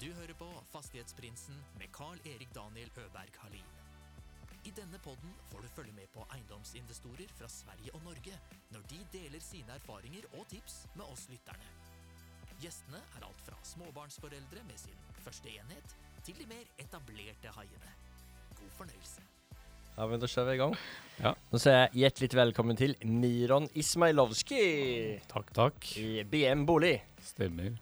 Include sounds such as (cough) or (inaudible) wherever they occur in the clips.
Du hører på Fastighetsprinsen med Carl-Erik Daniel Øberg Halin. I denne podden får du følge med på eiendomsinvestorer fra Sverige og Norge når de deler sine erfaringer og tips med oss lytterne. Gjestene er alt fra småbarnsforeldre med sin første enhet, til de mer etablerte haiene. God fornøyelse. Ja, men da kjører vi i gang. Ja. Nå sier jeg hjertelig velkommen til Miron Ismailovski Takk, takk. i BM Bolig. Stemmer.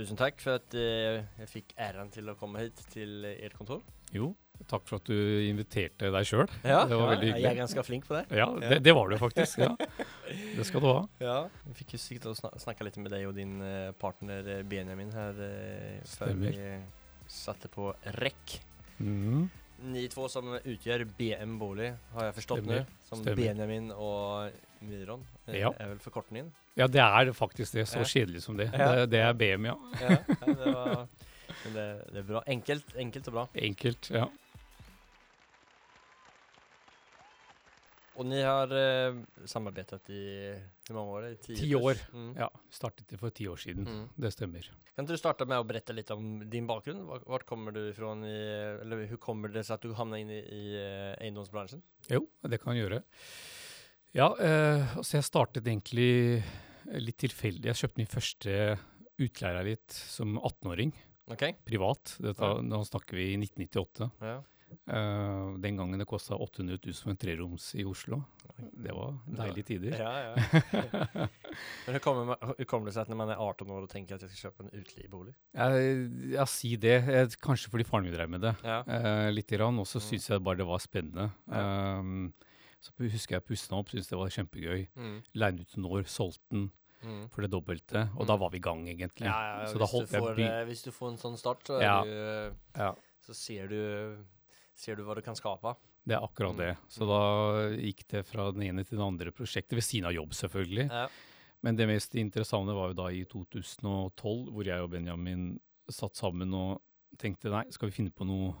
Tusen takk for at eh, jeg fikk æren til å komme hit til eh, ert kontor. Jo, takk for at du inviterte deg sjøl. Ja, Det var veldig hyggelig. Jeg er ganske flink på det. Ja, det, det var du faktisk. ja. Det skal du ha. Ja. Vi fikk jo sikkert å sna snacka lite med deg og din eh, partner eh, Benjamin her eh, før vi satte på rekk. Mm. Ni to som utgjør BM Bolig har jeg forstått nå. nu. Som Stemmer. Benjamin og Miron eh, Ja. er vel forkortningen. Ja, det er faktisk det. Så kjedelig som det. Det, det er BM, ja. Ja, det, var, det, det er bra. Enkelt, enkelt og bra. Enkelt. ja. Og ni har eh, samarbeidet i hur mange år? Ti, Ti år. Mm. Ja, Startet det for ti år siden. Mm. Det stemmer. Kan du starte med å berette litt om din bakgrunn? Vart kommer du fra, I, eller hur kommer det seg at du havna inn i, i eiendomsbransjen? Jo, det kan jeg gjøre. Ja, eh, altså jeg startet egentlig litt tilfeldig. Jeg kjøpte min første utleieleilighet som 18-åring, Okay. privat. Dette, Ja. Nå snakker vi i 1998. Ja. Eh, den gangen det kosta 800 000 for en treroms i Oslo. Det var deilige tider. Ja, ja. (laughs) Men Hvordan kommer, kommer det seg at når man er 18 år og tenker at jeg skal kjøpe en utleiebolig? Ja, si det. Kanskje fordi faren min drev med det. Lite grann. Og så Mm. syns jeg bare det var spennende. Ja. Um, så husker jeg pussa opp, syntes det var kjempegøy. Mm. Leide ut en år, solgte den Mm. for det dobbelte. Og Mm. da var vi i gang, egentlig. Ja, ja, så da hvis, du får, eh, hvis du får en sånn start, så, Ja. du, eh, ja, så ser, du, ser du hva du kan skape. Det er akkurat Mm. det. Så da gikk det fra den ene til det andre prosjektet, ved siden av jobb, selvfølgelig. Ja. Men det mest interessante var jo da i 2012, hvor jeg og Benjamin satt sammen og tenkte nei, skal vi finne på noe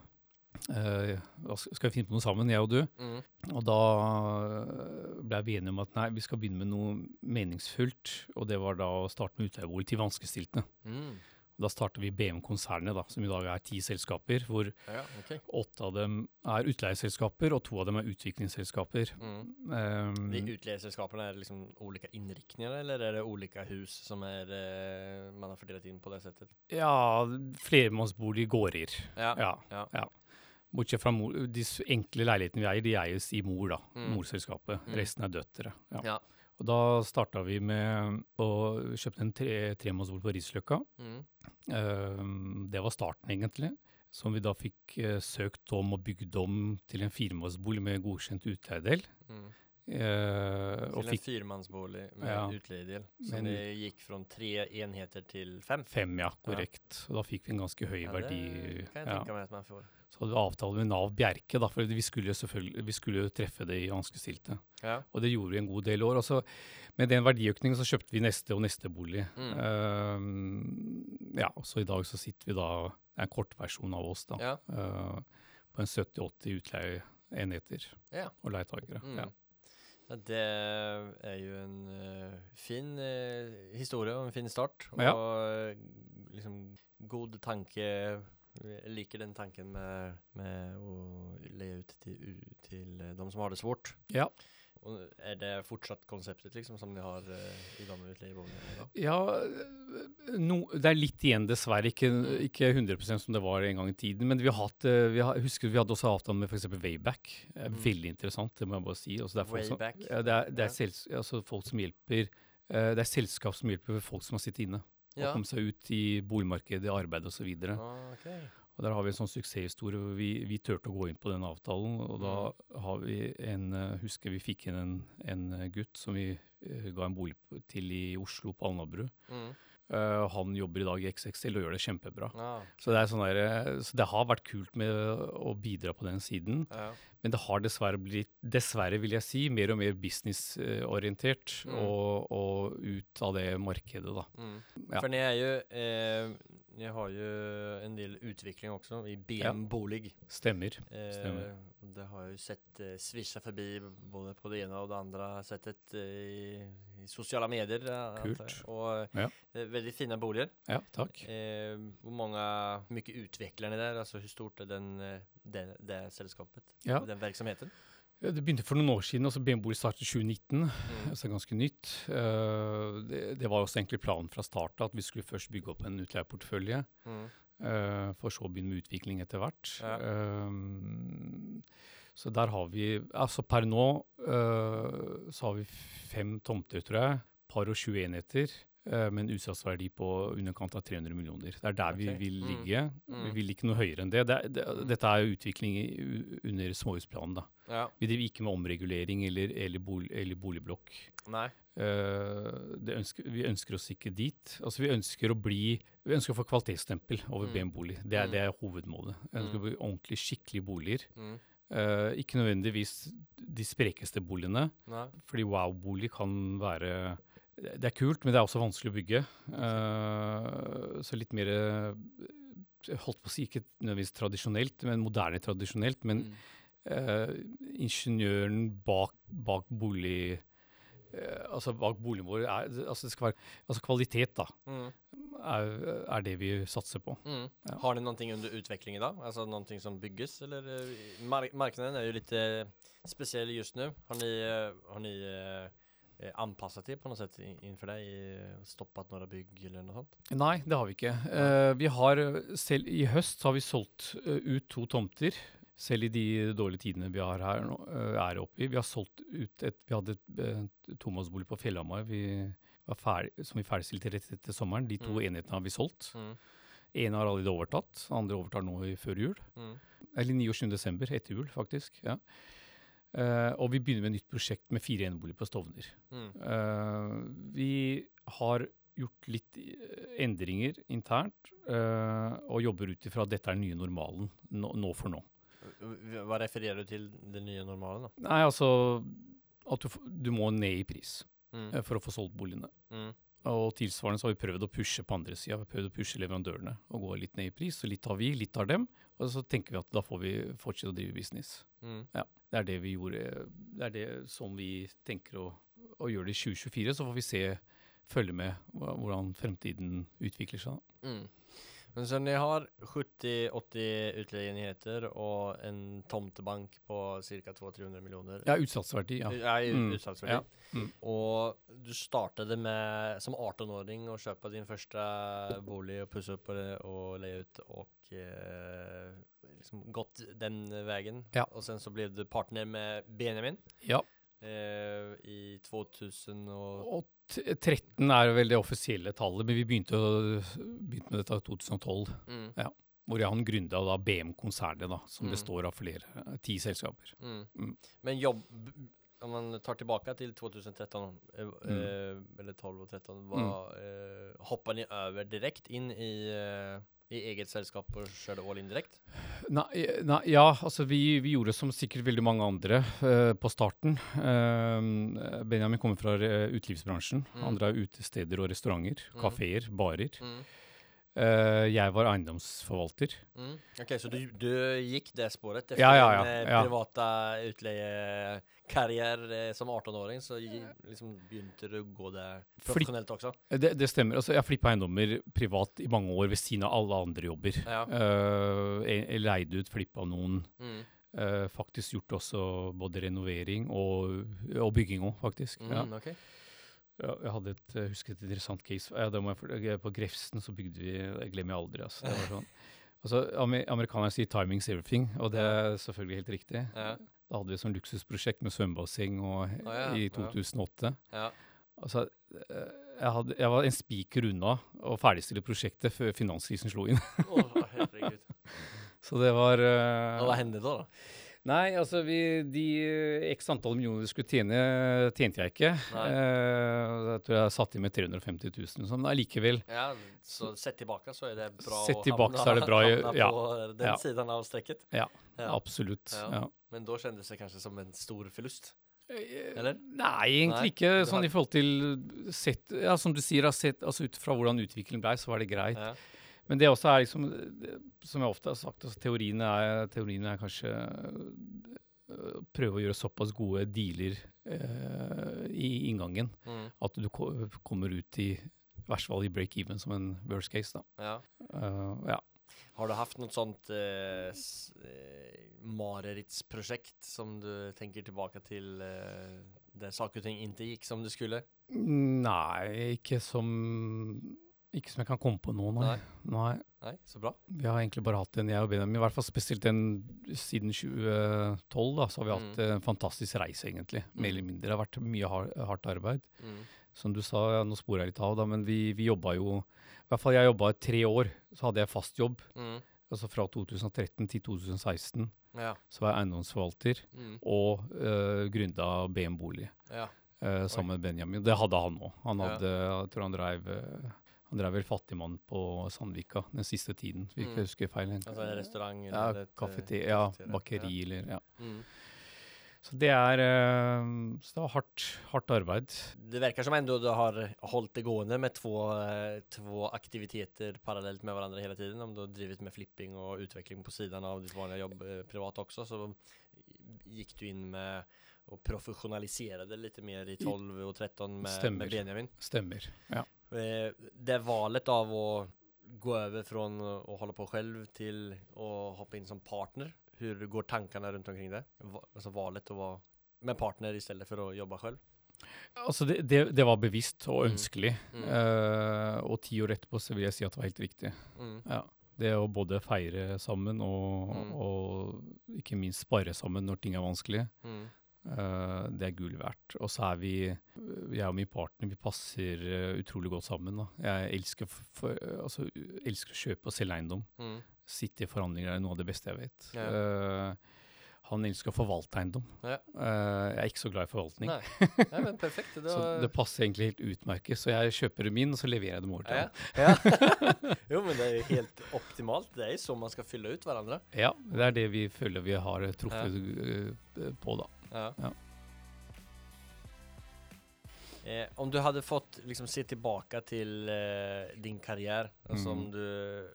eh, hva skal vi finne på noe sammen, jeg og du? Mm. Og da ble vi enige om at nei, vi skal begynne med noe meningsfullt. Og det var da å starte med utleiebolig til vanskeligstilte. Mm. Da startet vi BM-konsernet, da, som i dag er ti selskaper. Hvor Ja, okay. åtte av dem er utleieselskaper, og to av dem er utviklingsselskaper. Mm. Um, De utleieselskapene, er liksom ulike innrikninger, eller er det ulike hus som er, eh, man har fordelet inn på det settet? ja, flermannsbolig gårder. Ja. Ja. Ja. ja. Bortsett fra mor, de enkle leilighetene vi eier, de eies i mor, da. Mm. Morselskapet. Mm. Resten er døtre. Ja. Ja. Og da starta vi med å kjøpe en tre, tremannsbolig på Risløkka. Mm. Uh, det var starten, egentlig. Som vi da fikk uh, søkt om og bygd om til en firemannsbolig med godkjent utleiedel. Mm. Og Til en firemannsbolig med Ja. utleiedel. Så Men- det gikk fra tre enheter til fem. fem, ja, korrekt. Og da fikk vi en ganske høy Ja, verdi. kan jeg Ja. meg at man får. Så hadde vi avtale med Nav Bjerke, da, for vi skulle vi skulle jo treffe det i vanskeligstilte. Ja. Og det gjorde vi en god del år. Og så med den verdiøkningen så kjøpte vi neste og neste bolig. Mm. Uh, ja, så i dag så sitter vi da, det er en kortversjon av oss da, eh, på en 70-80 utleieenheter Ja. og leietakere. Mm. Ja. Ja, det er jo en uh, fin uh, historie og en fin start. Og Ja. eh, liksom god tanke. Jeg liker den tanken med, med å leie ut til, til de som har det svårt. ja. Og er det fortsatt konseptet liksom som de har uh, i i da? Ja, øh, no, det er litt igjen, dessverre. Ikke, ikke 100 som det var en gang i tiden. Men vi har hatt, øh, vi har, husker vi hadde også avtale med f.eks. Wayback. Eh, Mm. Veldig interessant, det må jeg bare si. Altså, det er folk som, ja, det er, det er sels, altså, folk som hjelper uh, Det er selskap som hjelper folk som har sittet inne. Å Ja. komme seg ut i boligmarkedet, i arbeid osv. Og, Ah, ok. Og der har vi en sånn suksesshistorie hvor vi, vi turte å gå inn på den avtalen. Og da Mm. har vi en øh, Husker vi fikk inn en, en gutt som vi øh, ga en bolig til i Oslo, på Alnabru. Mm. Uh, han jobber i dag i XXL og gjør det kjempebra. Ah, Så det, sånn der, eh, så det har vært kult med å bidra på den siden. ja. Men det har dessverre blitt, dessverre vil jeg si, mer og mer businessorientert Mm. og, og ut av det markedet, da. Mm. Ja. For ni er jo, eh, jeg har jo en del utvikling også i BM. Bolig. Stemmer. Eh, Stämmer. Det har jo sett eh, svisja forbi både på det ene og det andre settet eh, i, i sosiale medier. eh, Kult. Og Och Ja. veldig fine boliger. Ja, takk. Eh, hvor mange mye utviklerne utvecklar ni Altså, hvor stort er den, eh, det, det sällskapet? Ja. Den verksamheten? Ja, Det begynte for noen år siden. altså BM Bolig startet i 2019, Mm. altså ganske nytt. Uh, det, det var også egentlig planen fra starten at vi skulle først bygge opp en utleieportefølje. Mm. Eh, for så å begynne med utvikling etter hvert. Ja. Um, så der har vi Altså per nå uh, så har vi fem tomter, tror jeg. Par og 20 enheter. Eh, med en utsalgsverdi på underkant av 300 millioner. Det er der vi vil vil Mm. ligge. Vi Mm. vil ikke noe høyere enn det. det, det mm. Dette er jo utvikling i, under småhusplanen. da. Ja. Vi driver ikke med omregulering eller, eller, bol, eller boligblokk. Det ønsker, vi ønsker oss ikke dit. Altså Vi ønsker å bli Vi ønsker å få kvalitetsstempel over Mm. BM Bolig. Det er, Mm. det er hovedmålet. Vi ønsker å bli ordentlig skikkelige boliger. Mm. Eh, ikke nødvendigvis de sprekeste boligene, Nei. fordi wow-bolig kan være Det er kult, men det er også vanskelig å bygge. Uh, så litt mer eh, Holdt på å si ikke nødvendigvis tradisjonelt, men moderne tradisjonelt. Men Mm. uh, ingeniøren bak, bak bolig Uh, altså bak boligen vår er, altså det skal være, altså kvalitet da, Mm. er, er det vi satser på. Mm. Ja. Har ni ting under utveckling altså noen ting som bygges? Eller mark marknaden er jo litt spesiell just nu. Har ni, eh, til eh, eh, anpassat er på noe sett innenfor deg? I, stoppat några bygg eller noe sånt? Nei, det har vi ikke. Uh, vi har, eh, selv I høst så har vi solgt uh, ut to tomter. Selv i de dårlige tidene vi har her nå, uh, er oppe i. Vi har solgt ut et Vi hadde et uh, tomannsbolig på Fjellhamar vi var ferdig, som vi ferdigstilte rett etter sommeren. De to Mm. enhetene har vi solgt. Mm. Ene har allerede overtatt, andre overtar nå i før jul. Mm. Eller 29. desember, etter jul, faktisk. ja. Eh, og vi begynner med et nytt prosjekt med fire eneboliger på Stovner. Mm. Uh, vi har gjort litt eh, endringer internt, uh, og jobber ut ifra at dette er den nye normalen nå, nå for nå. Hva refererer du til den nye normalen da? Nei, altså at du, du må ned i pris Mm. for å få solgt boligene. Mm. Og tilsvarende så har vi prøvd å pushe på andre sida. Prøvd å pushe leverandørene og gå litt ned i pris. Så litt har vi, litt har dem. Og så tenker vi at da får vi fortsette å drive business. Mm. Det er det vi gjorde. Det er det som vi tenker å, å gjøre det i 2024. Så får vi se, følge med hvordan fremtiden utvikler seg. Mm. Men så ni har 70-80 utleieenheter og en tomtebank på ca. 200-300 millioner Ja, utsatsverdi, Ja. Ja, Mm. utsatsverdi. Ja. Mm. Og du startet med som 18-åring å kjøpe din første bolig og pusse opp på det og leja ut og eh, liksom gått den veien. Ja. Og sen så ble du partner med Benjamin ja. eh, i 2000 och... Og t- 13 er vel det offisielle tallet, men vi begynte, begynte med dette i 2012. Mm, Hvor han gründa da BM-konsernet, da, som Mm. består av flere, ti selskaper. mm. Mm. Men jobb... Om man tar tilbake til 2013 eh, Mm. eh, eller 12 og 13, vad, eh, hoppa ni over direkte inn i, eh, i eget selskap og körde all indirekt? Nei, eh, nei, ja, altså vi, vi gjorde som sikkert veldig mange andre uh, på starten. Uh, Benjamin kommer fra utelivsbransjen. Mm. Andre er utesteder og restauranter, Mm. kafeer, barer. Mm. Uh, jeg var eiendomsforvalter. Mm. Ok, så du, du gikk det efter Ja, ja, ja, ja. Private utleiekarriär eh, som 18-åring så liksom begynte du å gå det profesjonelt også? Det, det stemmer. altså Jeg flippa eiendommer privat i mange år ved siden av alle andre jobber. Ja. Uh, jeg, jeg leide ut, flippa noen. Mm. Uh, faktisk gjort også både renovering og, og bygging òg, faktisk. Ja. okay. Ja, jeg hadde et, jeg husker et interessant case. Jeg, på Grefsen så bygde vi Det glemmer jeg aldri. Altså. Det var sånn. (laughs) altså, amer, amerikanerne sier 'timing's everything', og det er selvfølgelig helt riktig. Ja. Da hadde vi et luksusprosjekt med svømmebasseng ah, ja, i 2008. Ja. Altså, eh, jeg, hadde, jeg var en spiker unna å ferdigstille prosjektet før finanskrisen slo inn. oh, herregud. (laughs) Så det var uh, Hva hendte da? då? Nei, altså vi, de x antall millioner vi skulle tjene, tjente jeg ikke. Eh, jeg tror jeg satt inn med 350 000, sånn, men allikevel. Ja, så sett tilbake, så er det bra Sett å så det bra, (laughs) hamna ja. på den Ja. siden av strekket? Ja, Ja. Absolutt. Men da kjennes det kanskje som en stor förlust. Eh, Eller? Nei, egentlig Nei, ikke. Sånn har- i forhold til sett Ja, som du sier, sett, altså ut fra hvordan utviklingen blei, så var det greit. Men det også er liksom, som jeg ofte har sagt, altså, teoriene, er, teoriene er kanskje øh, prøve å gjøre såpass gode dealer eh, i inngangen Mm. at du ko kommer ut i, verst fall i break-even som en worst case. da. Ja. Uh, ja. Har du hatt noe sånt eh, eh, som du tenker tilbake til eh, der saker og ting ikke gikk som det skulle? Nei, ikke som Ikke som jeg kan komme på nå, nei. nei. nei. så bra. Vi har egentlig bare hatt en, jeg og Benjamin, i hvert fall spesielt den siden 2012, da, så har vi hatt en fantastisk reise, egentlig. Mer eller mindre. Det har vært mye hard, hardt arbeid. Mm. Som du sa, ja, nå sporer jeg litt av, da, men vi, vi jobba jo I hvert fall jeg jobba tre år, så hadde jeg fast jobb. Mm. Altså fra 2013 til 2016 Ja. så var jeg eiendomsforvalter Mm. og uh, gründa BM Bolig Ja. eh, sammen med Benjamin. Det hadde han òg. Han hadde, jeg tror han dreiv eh, han drev vel Fattigmann på Sandvika den siste tiden, hvis Mm. jeg husker feil. Altså en restaurant? Ja, eller ett, eh, ja, bakeri eller ja. Mm. Så det er eh, Så det var hardt, hardt arbeid. Det virker som enda du har holdt det gående med to, eh, aktiviteter parallelt med hverandre hele tiden. Om du har drevet med flipping og utvikling på siden av ditt vanlige jobb privat også, så gikk du inn med og profesjonalisere det litt mer i 12 og 13 med, med Benjamin. Stemmer. Ja. Eh, Det valet av å gå over fra å holde på selv til å hoppe inn som partner. hvordan går tankene rundt omkring det? Altså valget valet være vara med partner i stedet for å jobbe selv? Altså, det, det, det var bevisst og Mm. ønskelig. Mm. Eh, og ti år etterpå så vil jeg si at det var helt riktig. Mm. Ja. Det å både feire sammen og, Mm. og ikke minst spare sammen når ting er vanskelig, Mm. Det er gull verdt. Og så er vi, jeg og min partner, vi passer eh, utrolig godt sammen. Da. Jeg elsker, for, altså, elsker å kjøpe og selge eiendom. Mm. Sitte i forhandlinger er noe av det beste jeg vet. Ja. Uh, han elsker å forvalte eiendom. Ja. Uh, jeg er ikke så glad i forvaltning. Nei. (laughs) Nei, men perfekt. Det Så det passer egentlig helt utmerket. Så jeg kjøper min, og så leverer jeg dem over til ham. ja. (laughs) (laughs) jo men det er jo helt optimalt. Det er jo sånn man skal fylle ut hverandre. Ja, det er det vi føler vi har eh, truffet eh, på, da. Ja. Ja. Eh, om du hadde fått liksom se tilbake til eh, din karriere, altså Mm. om du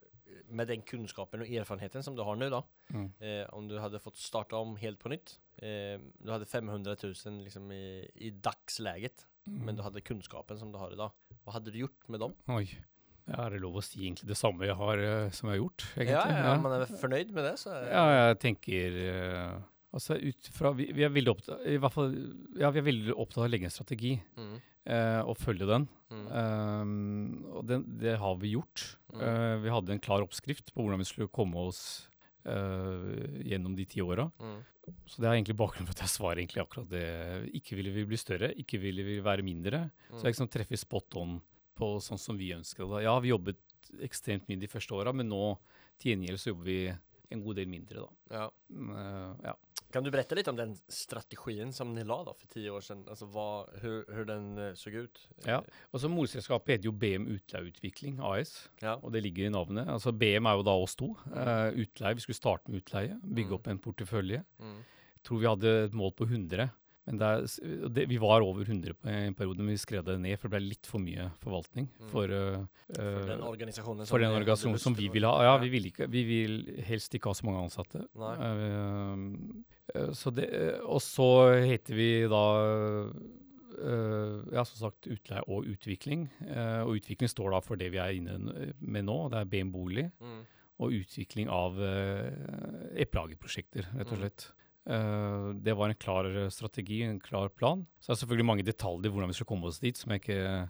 med den kunnskapen og erfarenheten som du har nå, då, Mm. eh, om du hadde fått starte om helt på nytt, eh, du hadde 500 000 liksom i, i dagsläget, men du hadde kunnskapen som du har i dag. Hva hadde du gjort med dem? Oi. Ja, er det lov å si egentlig det samme jeg har, eh, som jeg har gjort? Ja, ja, ja, man er fornøyd med det så Ja, jeg tenker eh, Altså ut fra vi, vi er veldig opptatt I hvert fall Ja, vi er veldig opptatt av å legge en strategi Mm, eh, og følge den. mm, Um, og den, det har vi gjort. Mm. Uh, vi hadde en klar oppskrift på hvordan vi skulle komme oss uh, gjennom de ti åra. mm, Så det er egentlig bakgrunnen for at jeg svarer egentlig akkurat det. Ikke ville vi bli større, ikke ville vi være mindre. Så jeg liksom treffer spot on på sånn som vi ønsker det. Ja, vi jobbet ekstremt mye de første åra, men nå til gjengjeld så jobber vi en god del mindre, da. ja. Mm, eh, ja. Kan du berätta litt om den strategien som ni la da for ti år siden? Altså vad, hur, hur den eh, såg ut? Ja. Og så Morselskapet heter jo BM Utleieutvikling AS, Ja. og det ligger i navnet. Altså BM er jo da oss to. Uh, utleie, Vi skulle starte med utleie, bygge Mm. opp en portefølje. Mm. Jeg tror vi hadde et mål på 100. Men er, det, vi var over 100 på en periode, men vi skrev det ned, for det ble litt for mye forvaltning. Mm. For, eh, For den eh, organisasjonen for den ni- organisasjonen som vi ville vil ha. Ja, Ja. vi vil, ikke, vi vil helst ikke ha så mange ansatte. Nei. Eh, så det, eh, og så heter vi da eh, ja, som sagt utleie og utvikling. Og utvikling står da for det vi er inne med nå. Det er BM Bolig Mm. og utvikling av uh, eplehageprosjekter, rett og Mm. slett. Eh, det var en klar strategi, en klar plan. Så er det selvfølgelig mange detaljer hvordan vi skal komme oss dit, som jeg ikke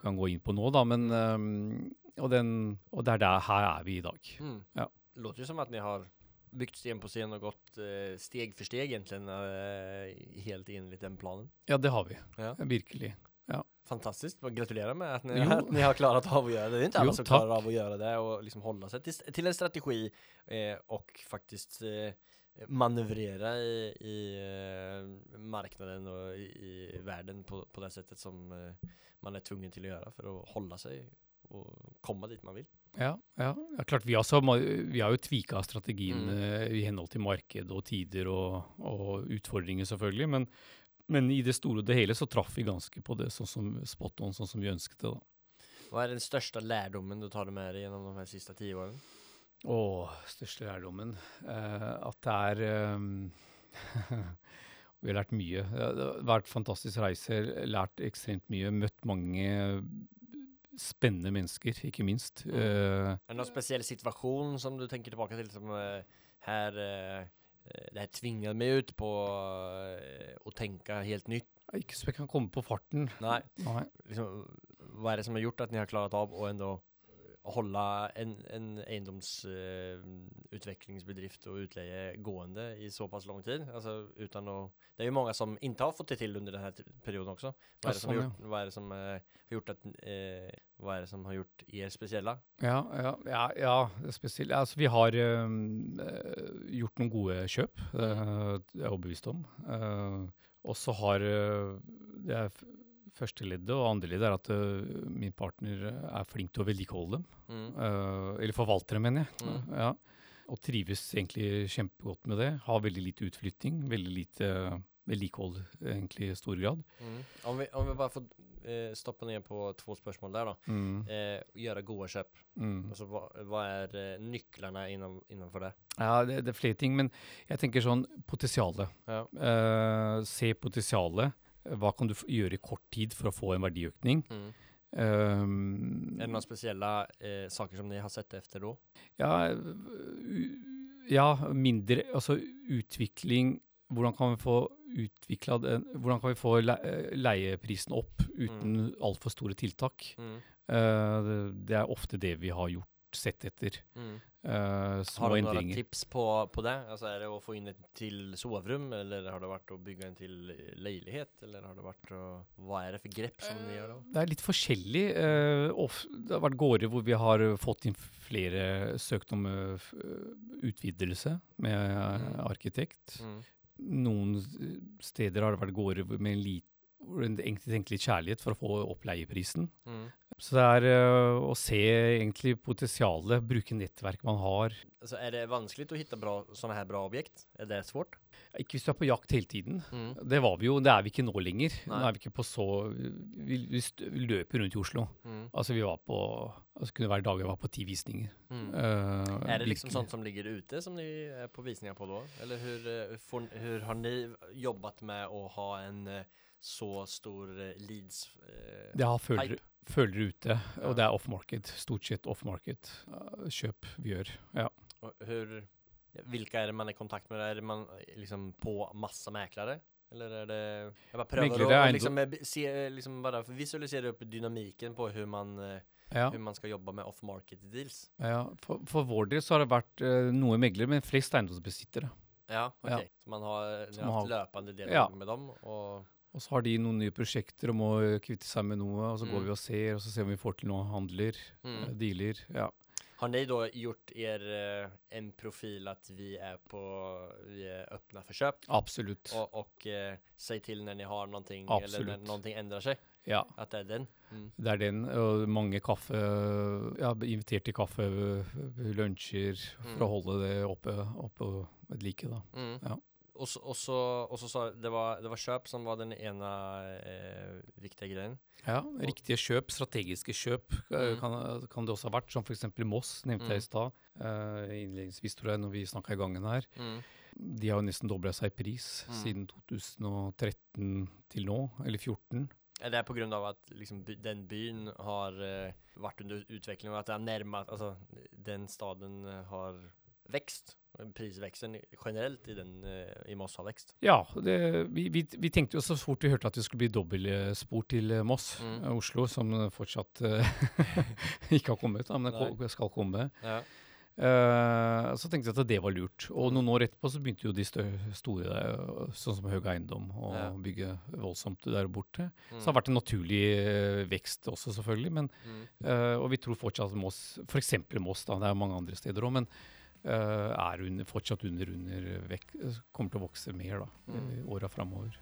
kan gå inn på nå, da. Men, um, og, den, og det er der her er vi i dag. Mm. Ja. Låter jo som at ni har byggt sten på sten och gått eh, steg för steg egentligen eh, helt enligt den planen. Ja, det har vi. Ja. Virkelig. Fantastiskt, Gratulerer med att ni, att (laughs) ni har klarat av att göra det. Det är inte alla Jo, som tack. klarar av att göra det och liksom hålla sig till, till en strategi eh, och faktiskt eh, manövrera i, i eh, marknaden och i, i världen på, på det sättet som man är tvungen till att göra för att hålla sig och komma dit man vill. Ja, ja. ja klart vi, også, vi har jo tvika strategien Mm. eh, i henhold til marked og tider og, og utfordringer, selvfølgelig. Men, men i det store og det hele så traff vi ganske på det sånn som spot on, sånn som vi ønsket det. da. Hva er den største lærdommen du tar med deg gjennom de her siste ti årene? Å, største lærdommen. Eh, at det er um, (laughs) Vi har lært mye. Det har vært fantastisk reise, lært ekstremt mye, møtt mange spennende mennesker, ikke minst. Mm. Uh, Er det noen spesiell situasjon som du tenker tilbake til som uh, her eh, Det her tvinger meg ut på å tenke helt nytt? ikke så jeg kan komme på farten. Nei, Nei. liksom, hva er det som har gjort at ni har klart av å ändå holde en, en eiendomsutviklingsbedrift og utleie gående i såpass lang tid? Altså, uten å, det er jo mange som ikke har fått det til under denne perioden også. Hva er det som har sånn, gjort, hva er det som, eh, har gjort at, eh, hva er det som har gjort er spesielle? Ja, ja, ja, ja spesielt. Altså, vi har øh, gjort noen gode kjøp, øh, det er jeg overbevist om. Uh, og så har øh, det er Første leddet og andre leddet er at uh, min partner er flink til å vedlikeholde dem. Mm. Uh, eller forvalte dem, mener jeg. Mm. Ja. Og trives egentlig kjempegodt med det. Har veldig lite utflytting, veldig lite vedlikehold egentlig i stor grad. Mm. Om, vi, om vi bare får eh, stoppe ned på to spørsmål der, da. Mm. Eh, gjøre gode kjøp. Mm. Altså, hva, hva er eh, nøklene innom, innenfor det? Ja, det, det er flere ting, men jeg tenker sånn potensialet. Ja. Eh, se potensialet. Hva kan du gjøre i kort tid for å få en verdiøkning? Mm. Um, Er det noen spesielle eh, saker som de har sett etter da? ja, ja, mindre Altså utvikling Hvordan kan vi få utvikla Hvordan kan vi få le leieprisen opp uten Mm. altfor store tiltak? Mm. Uh, det, det er ofte det vi har gjort, sett etter. Mm. Uh, små Har du noen tips på, på det? Altså, er det å få inn et til soverom, eller har det vært å bygge en til leilighet, eller har det vært å Hva er det for grep som ni gjør da? Det er litt forskjellig. Uh, of, det har vært gårder hvor vi har eh, fått inn flere søkt om eh, eh, utvidelse med eh, Mm. arkitekt. Mm. Noen steder har det vært gårder med en lit, hvor en egentlig tenker litt kjærlighet for å få opp leieprisen. Mm. Så det er eh, å se egentlig potensialet, bruke nettverk man har. Altså, er det vanskelig å finne bra, sånne her bra objekt? Er det svårt? Ikke hvis du er på jakt hele tiden. Mm. Det var vi jo, det er vi ikke nå lenger. Nå er vi ikke på så Vi, vi, vi løper rundt i Oslo. Mm. Altså vi var på altså kunne være dager vi var på ti visninger. Mm. Uh, Er det liksom sånt som ligger ute som ni er på visninger på da? Eller hur, eh, har ni jobbet med å ha en eh, så stor eh, leads eh, Det har følger, ute, Ja. og det er off-market. Stort sett off-market uh, kjøp vi gjør. Ja. Hvilke hur, vilka är det man er i kontakt med? Er det man eh, liksom på masse meklere? Eller er det, Jeg bare prøver å liksom, eh, se, eh, liksom bare visualisere opp dynamiken på hvordan man, eh, Ja, Hvor man skal jobbe med off-market deals. ja. For, for vår del så har det vært uh, noe meglere, men flest eiendomsbesittere. Ja, ok. Ja. Så man har, har hatt løpende dialog med dem och Og så har de noen nye prosjekter og må kvitte seg med noe, og så Mm. går vi og ser, og så ser vi om vi får til noen handler, mm. eh, dealer. Ja. Har ni da gjort er eh, en profil at vi er på, vi er åpne for kjøp? Absolutt. Og, og uh, si til når ni har noe, eller når noe endrer seg? Ja, At det er den. Mm. det er den. Og mange kaffe Ja, invitert til kaffe, lunsjer, for Mm. å holde det oppe, oppe og like, da. Mm. Ja. Och, så, sa det var, det var kjøp som var den ene eh, viktige greien. Ja, riktige kjøp, strategiske kjøp Mm. kan, kan det også ha vært, som f.eks. Moss, nevnte jeg Mm. i stad. Eh, innledningsvis, tror jeg, når vi snakka i gangen her. Mm. De har jo nesten dobla seg i pris Mm. siden 2013 til nå, eller 2014. Är det på grund av att liksom, den byen har uh, vært under utvikling, og at det er nærmere, altså, den staden eh, har växt? Prisväxten generelt i den, eh, i Moss har vekst? Ja, det, vi, vi, vi tenkte jo så fort vi hørte at det skulle bli dobbeltspor til eh, Moss, Mm. eh, Oslo, som eh, fortsatt eh, (laughs) ikke har kommet, da, men det skal komme. Ja. Uh, så tenkte jeg at det var lurt. Og noen år etterpå så begynte jo de store, der, sånn som Høg Eiendom, å Ja. bygge voldsomt der borte. Mm. Så det har vært en naturlig eh, vekst også, selvfølgelig. Men, Mm. uh, og vi tror fortsatt at Moss, f.eks. Moss, da, det er mange andre steder òg, men eh, er under, fortsatt under, under vek, kommer til å vokse mer da, Mm. i åra framover.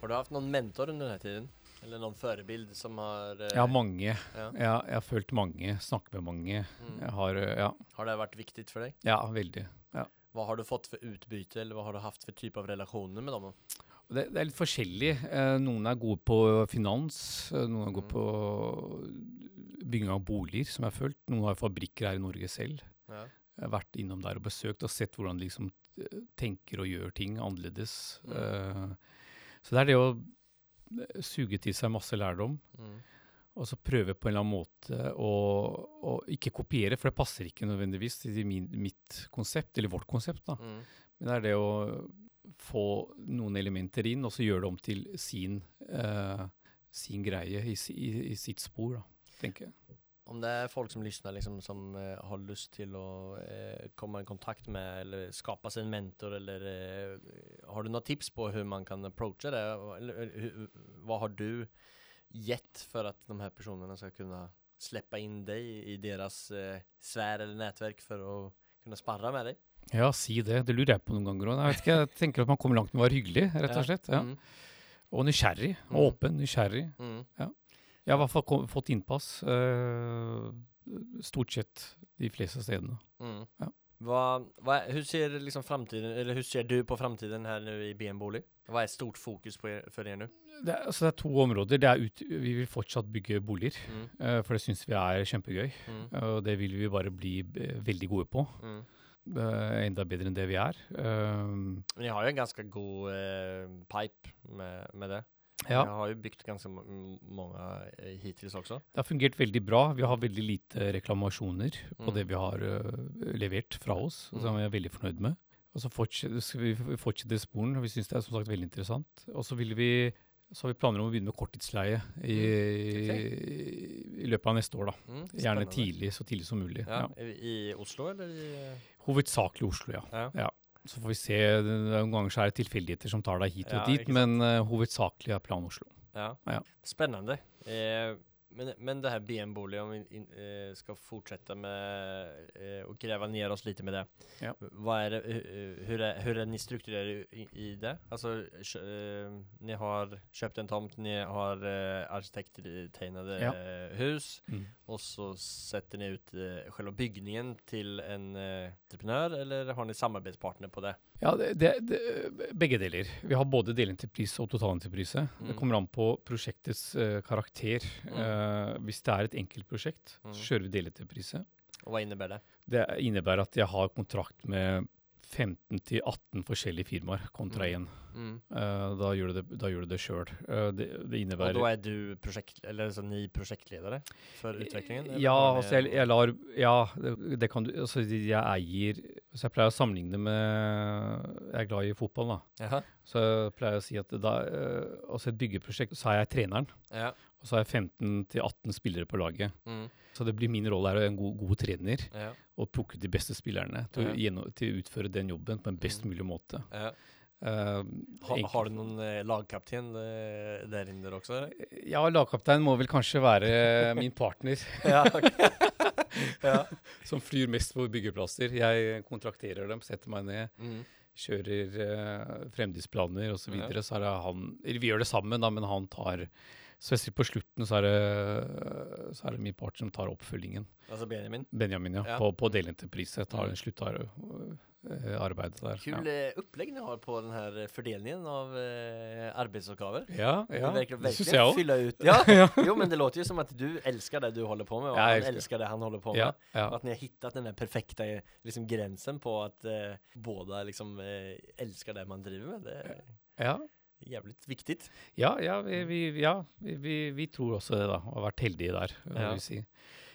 Har du haft noen mentor under den tiden? Eller noen förebild som har... eh, Ja, mange. ja. Jeg, jeg har følt mange, snakket med mange. Mm. Jeg har, eh, ja, Har det vært viktig for deg? ja, veldig. Ja. Hva har du fått for utbyte eller hva har du haft for type av relasjoner med dem? Det, det er litt forskjellig. Eh, noen er gode på finans, eh, noen er gode Mm. på bygging av boliger, som jeg har følt. Noen har fabrikker her i Norge selv. Ja. Jeg har vært innom der og besøkt og sett hvordan de liksom eh, tenker og gjør ting annerledes. Mm. Eh, så det er det å eh, suge til seg masse lærdom, Mm. og så prøve på en eller annen måte å, å ikke kopiere, for det passer ikke nødvendigvis til min, mitt konsept, eller vårt konsept. da. Mm. Men det er det å få noen elementer inn, og så gjøre det om til sin, uh, sin greie i, i, i sitt spor, da, tenker jeg. Om det er folk som lysner, liksom, som uh, har lyst til å uh, komme i kontakt med eller skapa seg en mentor eller har du noen tips på hvordan man kan approache det? Eller, hur, har du gitt for at de her personene skal kunne slippe inn deg i deres eh, sfære eller nettverk for å kunne sparre med dig? Ja, si det. Det lurer jeg på noen ganger òg. Jeg vet ikke, jeg tenker at man kommer langt med å være hyggelig, rett og slett. Ja. Mm. Og nysgjerrig. Mm. Åpen, nysgjerrig. Mm. Jeg har i hvert fall fått innpass. uh, stort sett de fleste stedene. Mm. Ja. Vad, vad, hur ser liksom ser du på framtiden her nå i BM Bolig? Hva er stort fokus på er, för er nu? Det er, altså det er to områder. Det er ut, vi vil fortsatt bygge boliger, eh, for det syns vi er kjempegøy. Mm. Og det vil vi bare bli eh, veldig gode på. Mm. Eh, enda bedre enn det vi er. Men Ni har jo en ganske god eh, pipe med, med det. ja, Ni har jo bygd ganske mange m- også. eh, det har fungert veldig bra. Vi har veldig lite reklamasjoner på Mm. det vi har uh, levert fra oss, Mm. som vi er veldig fornøyd med. Og så fortsetter vi f- fortsette sporen, og vi syns det er som sagt veldig interessant. Og så vil vi så har vi planer om å begynne med korttidsleie i, i løpet av neste år. da. Mm, Gjerne tidlig, så tidlig som mulig. Ja, Ja. I, I Oslo eller i... Hovedsakelig Oslo, ja. Ja. Så får vi se. Noen ganger er det tilfeldigheter som tar deg hit og Ja, dit, men uh, hovedsakelig er plan Oslo. ja. Ja. Spännande. Eh, men, men det här BM Bolig, om vi in, eh, ska fortsätta med eh, och gräva ner oss lite med det. Ja. Vad är det, hvordan hur, är, hur är ni strukturerade i, i det? Alltså, kö, eh, ni har köpt en tomt, ni har eh, arkitekttegnade Ja. eh, hus. Mm. Och så sätter ni ut eh, själva byggningen till en eh, entreprenör eller har ni samarbetspartner på det? Ja, det, det, det, begge deler. Vi har både delentreprise og totalentreprise. Det Mm. kommer an på prosjektets uh, karakter. Mm. Uh, hvis det er et enkeltprosjekt, Mm. så kjører vi delentreprise. Og hva innebærer det? Det innebærer at jeg har kontrakt med 15-18 forskjellige firmaer kontra Mm. én. Mm. Eh, da gjør du det, da gjør du det sjøl. det, det innebærer då är du prosjekt, eller så ni projektledare for utviklingen? eller Ja, altså jeg, jeg lar Ja, det, det kan du Altså jeg eier Så jeg pleier å sammenligne med Jeg er glad i fotball, da. Jaha. Så jeg pleier å si at da uh, Altså et byggeprosjekt, så er jeg treneren. Ja. Og så har jeg 15-18 spillere på laget. Mm. Så det blir min rolle her å være en god, god trener Ja. og plukke ut de beste spillerne til, å Ja. gjennom- til å utføre den jobben på en best Mm. mulig måte. Ja. Uh, Ha, har du noen eh, lagkapten der inne også? Eller? Ja, lagkaptein må vel kanskje være min partner. (laughs) ja, (laughs) ja. som flyr mest på byggeplasser. Jeg kontrakterer dem, setter meg ned, Mm. kjører uh, fremdriftsplaner osv. Så, Ja. videre. så er det han Eller vi gjør det sammen, da, men han tar Spesielt på slutten så er, det, så er det min part som tar oppfølgingen. Altså Benjamin. Benjamin, ja. Ja. På, på delentreprise. Tar Mm. sluttarbeidet der. Kul ja. opplegg ni har på den her eh, av arbeidsoppgaver. Ja, ja. verkar det syns jeg òg. (laughs) Ja, jo men det låter jo som at du elsker det du holder på med og han elsker. älskar det han holder på med. Ja. att ni har hittat den der perfekte eh, liksom, grensen på at uh, båda liksom eh, älskar det man driver med. Det ja. Jävligt viktig. Ja, ja, vi, vi, ja vi, vi, tror også det, da. Og har vært heldige der, Ja. Vil si.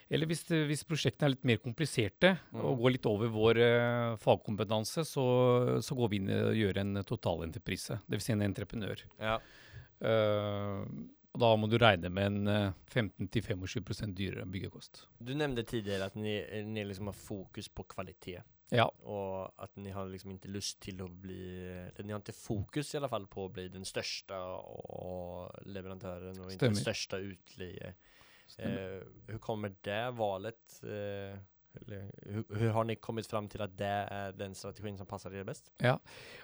Eller hvis, hvis prosjektene er litt mer kompliserte Mm. og går litt over vår uh, fagkompetanse, så, så går vi inn og gjør en totalentreprise. Dvs. Si en entreprenør. Ja. Uh, og da må du regne med en eh, 15-25% dyrere byggekost. Du nevnte tidligere at ni, eh, liksom har fokus på kvalitet. Ja. Och att ni har liksom inte lust till att bli, eller ni har inte fokus i alla fall på att bli den största och leverantören och inte den största utleie. Eh, hur kommer det valet? Eh, eller hur, har ni kommit fram till att det är den strategin som passar er bäst?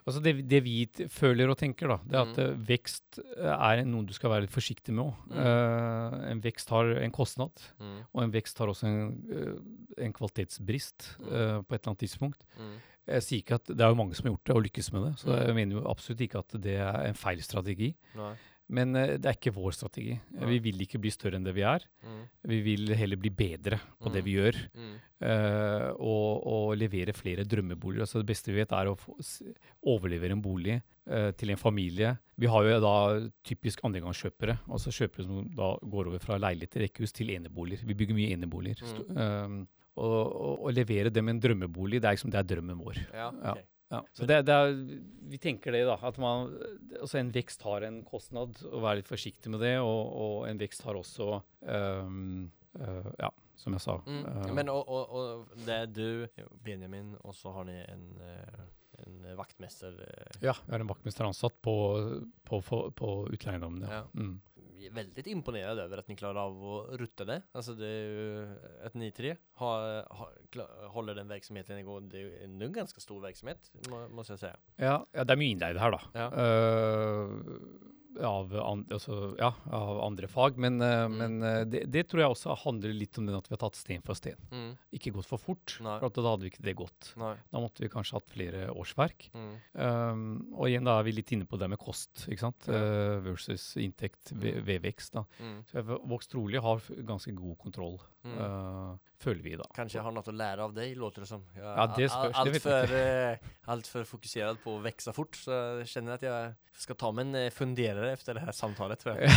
Altså det, det vi føler og tenker, da, det er at Mm. eh, vekst eh, er noe du skal være litt forsiktig med òg. Mm. en vekst har en kostnad. Mm. Og en vekst har også en, en kvalitetsbrist eh, på et eller annet tidspunkt. Mm. Jeg sier ikke at Det er jo mange som har gjort det og lykkes med det, så Mm. jeg mener jo absolutt ikke at det er en feil strategi. Nei. Men eh, det er ikke vår strategi. Ja. Vi vil ikke bli større enn det vi er. Mm. Vi vil heller bli bedre på det Mm. vi gjør. Mm. uh, og, og levere flere drømmeboliger. Altså det beste vi vet, er å få, overlevere en bolig uh, til en familie. Vi har jo da typisk andregangskjøpere, altså kjøpere som da går over fra leilighet til rekkehus til eneboliger. Vi bygger mye eneboliger. Mm. Um, og, og, og levere dem en drømmebolig, det er, liksom, det er drømmen vår. Ja, Ja. Ja. Så det, det er, vi tenker det, da. At man, altså en vekst har en kostnad, og være litt forsiktig med det. Og, og en vekst har også um, uh, Ja, som jeg sa. Mm. uh, Men og, og, og det er du, Benjamin, og så har ni en, eh, en vaktmester. Ja, vi har en vaktmester ansatt på, på, på, på utleieeiendommene. Ja. Ja. Mm. Väldigt imponerad över att ni klarar av att rutta det. Alltså det är ju att ni tre har, har, håller den verksamheten igång. Det är jo en, ganske ganska stor verksamhet, må, måste jag säga. Ja, ja, det er mye innleide her, da. Ja. Eh, av, an, altså, ja, av andre fag. Men, eh, Mm. men eh, det, det tror jeg også handler litt om den at vi har tatt sten for sten. Mm. Ikke gått for fort, Nei. for at da hadde vi ikke det gått. Da måtte vi kanskje hatt flere årsverk. Mm. Um, og igjen da er vi litt inne på det med kost ikke sant? Ja. Uh, versus inntekt ved, ved vekst. da. Mm. Så jeg har vokst trolig har ganske god kontroll, Mm. Eh, føler vi da. Kanskje jeg har noe å lære av deg, låter det som. Jag är Ja, det spørs, alt, det allt, vet jag för, eh, allt på å vokse fort. Så jeg kjenner at jeg skal ta med en eh, etter efter det her samtalet. Tror jeg.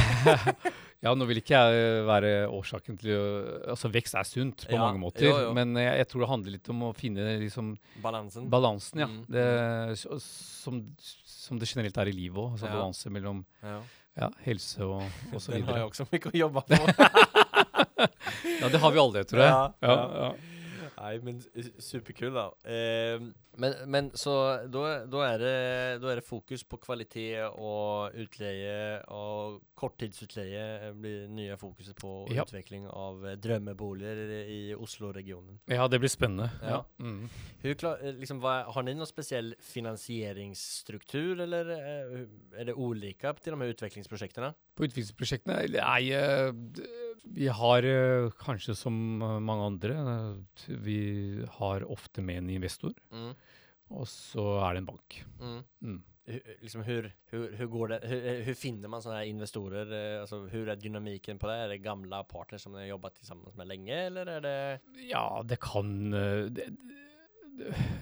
(laughs) ja, nå vil ikke jeg eh, være årsaken til å Altså, vekst er sunt på Ja, mange måter, jo, jo. men jeg, jeg tror det handler litt om å finne liksom Balansen. balansen, ja. Mm, Det, som, som det generelt er i livet òg. Altså Ja. balanse mellom ja. ja, helse og, og så Den har jeg også mye å jobbe jobba på. (laughs) Ja, det har vi alle, tror jeg. Ja, Ja, ja. ja. Nej men superkul da. Eh, men, men så da er, er det, då är det fokus på kvalitet og utleie, og korttidsutleie blir nye fokuset på Ja. utvikling av drømmeboliger i Oslo-regionen. ja, det blir spennende. Ja. Ja. Mm. Hur klar, eh, liksom, hva, har ni noen spesiell finansieringsstruktur eller er det olika til de her utviklingsprosjektene? På utviklingsprosjektene Nei, eh, vi har eh, kanskje som eh, mange andre eh, Vi har ofte med en investor, Mm. og så er det en bank. Mm. Mm. Liksom hur, hur, hur det, hur, hur finner man sånne investorer? Altså, hvordan er dynamikken dynamiken på det? Er det gamle partnere som dere har jobbet sammen med lenge, eller er det? Ja, det kan det, det,